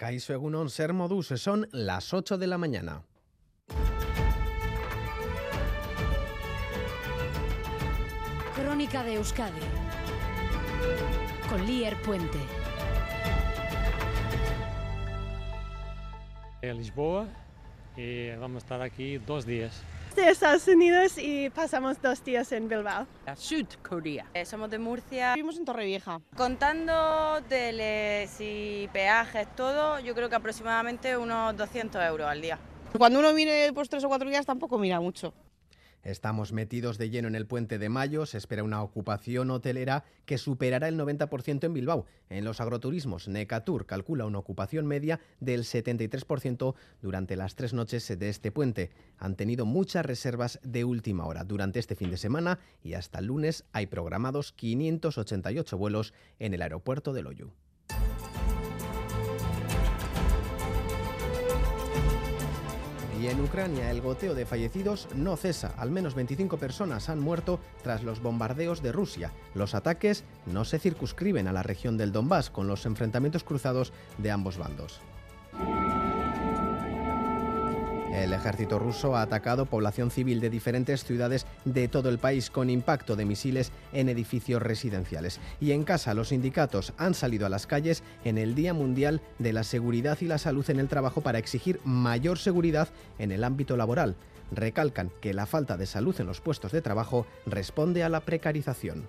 Caixo Egunon Ser Modus, son las 8 de la mañana. Crónica de Euskadi con Lier Puente. En Lisboa y vamos a estar aquí dos días. De Estados Unidos y pasamos dos días en Bilbao. Sud Corea. Eh, somos de Murcia. Vivimos en Torrevieja. Contando teles y peajes, todo, yo creo que aproximadamente unos 200 euros al día. Cuando uno viene pues tres o cuatro días tampoco mira mucho. Estamos metidos de lleno en el puente de mayo. Se espera una ocupación hotelera que superará el 90% en Bilbao. En los agroturismos, Necatur calcula una ocupación media del 73% durante las tres noches de este puente. Han tenido muchas reservas de última hora. Durante este fin de semana y hasta el lunes hay programados 588 vuelos en el aeropuerto de Loyu. Y en Ucrania el goteo de fallecidos no cesa. Al menos 25 personas han muerto tras los bombardeos de Rusia. Los ataques no se circunscriben a la región del Donbass con los enfrentamientos cruzados de ambos bandos. El ejército ruso ha atacado población civil de diferentes ciudades de todo el país con impacto de misiles en edificios residenciales. Y en casa los sindicatos han salido a las calles en el Día Mundial de la Seguridad y la Salud en el Trabajo para exigir mayor seguridad en el ámbito laboral. Recalcan que la falta de salud en los puestos de trabajo responde a la precarización.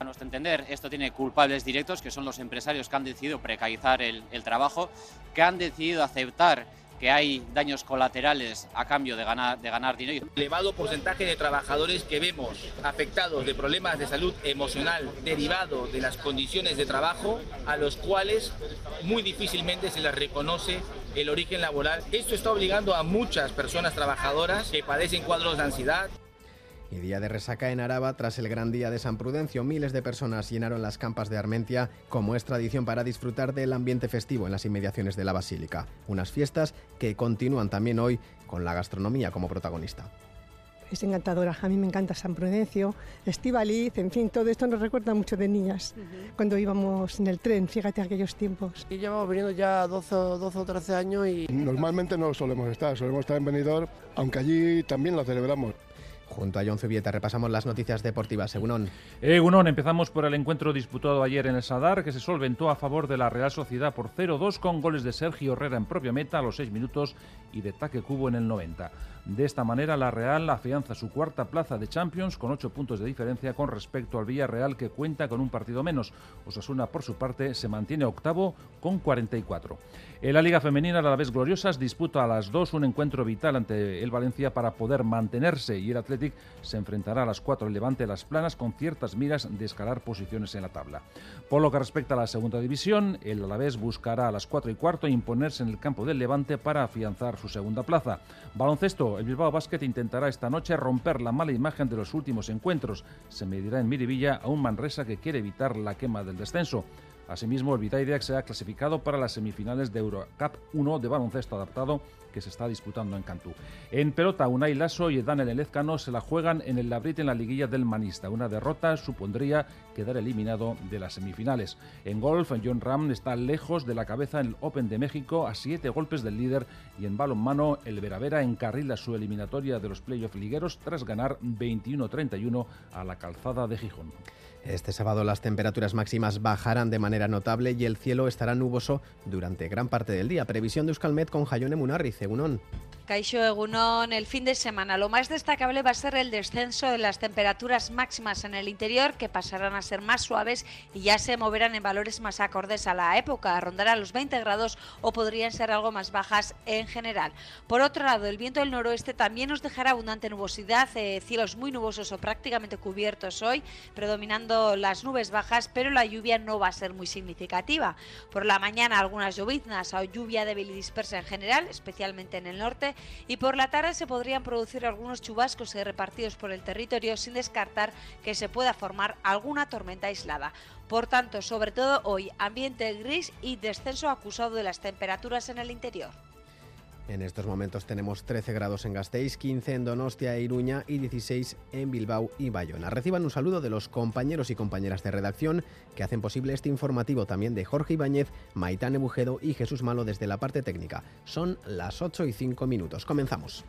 A nuestro entender, esto tiene culpables directos, que son los empresarios que han decidido precarizar el, trabajo, que han decidido aceptar que hay daños colaterales a cambio de ganar, de ganar dinero. elevado porcentaje de trabajadores que vemos afectados de problemas de salud emocional derivado de las condiciones de trabajo a los cuales muy difícilmente se les reconoce el origen laboral. Esto está obligando a muchas personas trabajadoras que padecen cuadros de ansiedad, Y día de resaca en Araba tras el gran día de San Prudencio. Miles de personas llenaron las campas de Armentia, como es tradición para disfrutar del ambiente festivo en las inmediaciones de la Basílica. Unas fiestas que continúan también hoy con la gastronomía como protagonista. Es encantadora, a mí me encanta San Prudencio, Estivaliz, en fin, todo esto nos recuerda mucho de niñas, cuando íbamos en el tren, fíjate aquellos tiempos. Y llevamos viniendo ya 12, o- 12 o 13 años y Normalmente no solemos estar, solemos estar en Benidorm, aunque allí también lo celebramos. Junto a John Zubieta repasamos las noticias deportivas. Según Egunon, empezamos por el encuentro disputado ayer en el Sadar, que se solventó a favor de la Real Sociedad por 0-2 con goles de Sergio Herrera en propia meta a los 6 minutos y de Taque Cubo en el 90. De esta manera, la Real afianza su cuarta plaza de Champions con 8 puntos de diferencia con respecto al Villarreal, que cuenta con un partido menos. Osasuna, por su parte, se mantiene octavo con 44. En la Liga Femenina, la vez Gloriosas disputa a las 2 un encuentro vital ante el Valencia para poder mantenerse y el Athletic se enfrentará a las 4 el Levante Las Planas con ciertas miras de escalar posiciones en la tabla. Por lo que respecta a la segunda división, el Alavés buscará a las 4 y cuarto imponerse en el campo del Levante para afianzar su segunda plaza. Baloncesto, el Bilbao Basket intentará esta noche romper la mala imagen de los últimos encuentros. Se medirá en Miribilla a un Manresa que quiere evitar la quema del descenso. Asimismo, el Vitaideac se ha clasificado para las semifinales de Eurocup 1 de baloncesto adaptado que se está disputando en Cantú. En pelota, Unai Lasso y Daniel Elezcano se la juegan en el Labrit en la liguilla del Manista. Una derrota supondría quedar eliminado de las semifinales. En golf, John Ram está lejos de la cabeza en el Open de México a siete golpes del líder y en balonmano el Veravera encarrila su eliminatoria de los playoff ligueros tras ganar 21-31 a la calzada de Gijón. Este sábado las temperaturas máximas bajarán de manera notable y el cielo estará nuboso durante gran parte del día. Previsión de Euskalmet con Jaione Munarri, Egunon. Caixo Egunon, el fin de semana. Lo más destacable va a ser el descenso de las temperaturas máximas en el interior, que pasarán a ser más suaves y ya se moverán en valores más acordes a la época. Rondarán los 20 grados o podrían ser algo más bajas en general. Por otro lado, el viento del noroeste también nos dejará abundante nubosidad, eh, cielos muy nubosos o prácticamente cubiertos hoy, predominando las nubes bajas, pero la lluvia no va a ser muy significativa. Por la mañana algunas lloviznas o lluvia débil y dispersa en general, especialmente en el norte, y por la tarde se podrían producir algunos chubascos repartidos por el territorio sin descartar que se pueda formar alguna tormenta aislada. Por tanto, sobre todo hoy, ambiente gris y descenso acusado de las temperaturas en el interior. En estos momentos tenemos 13 grados en Gasteiz, 15 en Donostia e Iruña y 16 en Bilbao y Bayona. Reciban un saludo de los compañeros y compañeras de redacción que hacen posible este informativo también de Jorge Ibáñez, Maitane Bujedo y Jesús Malo desde la parte técnica. Son las 8 y 5 minutos. Comenzamos.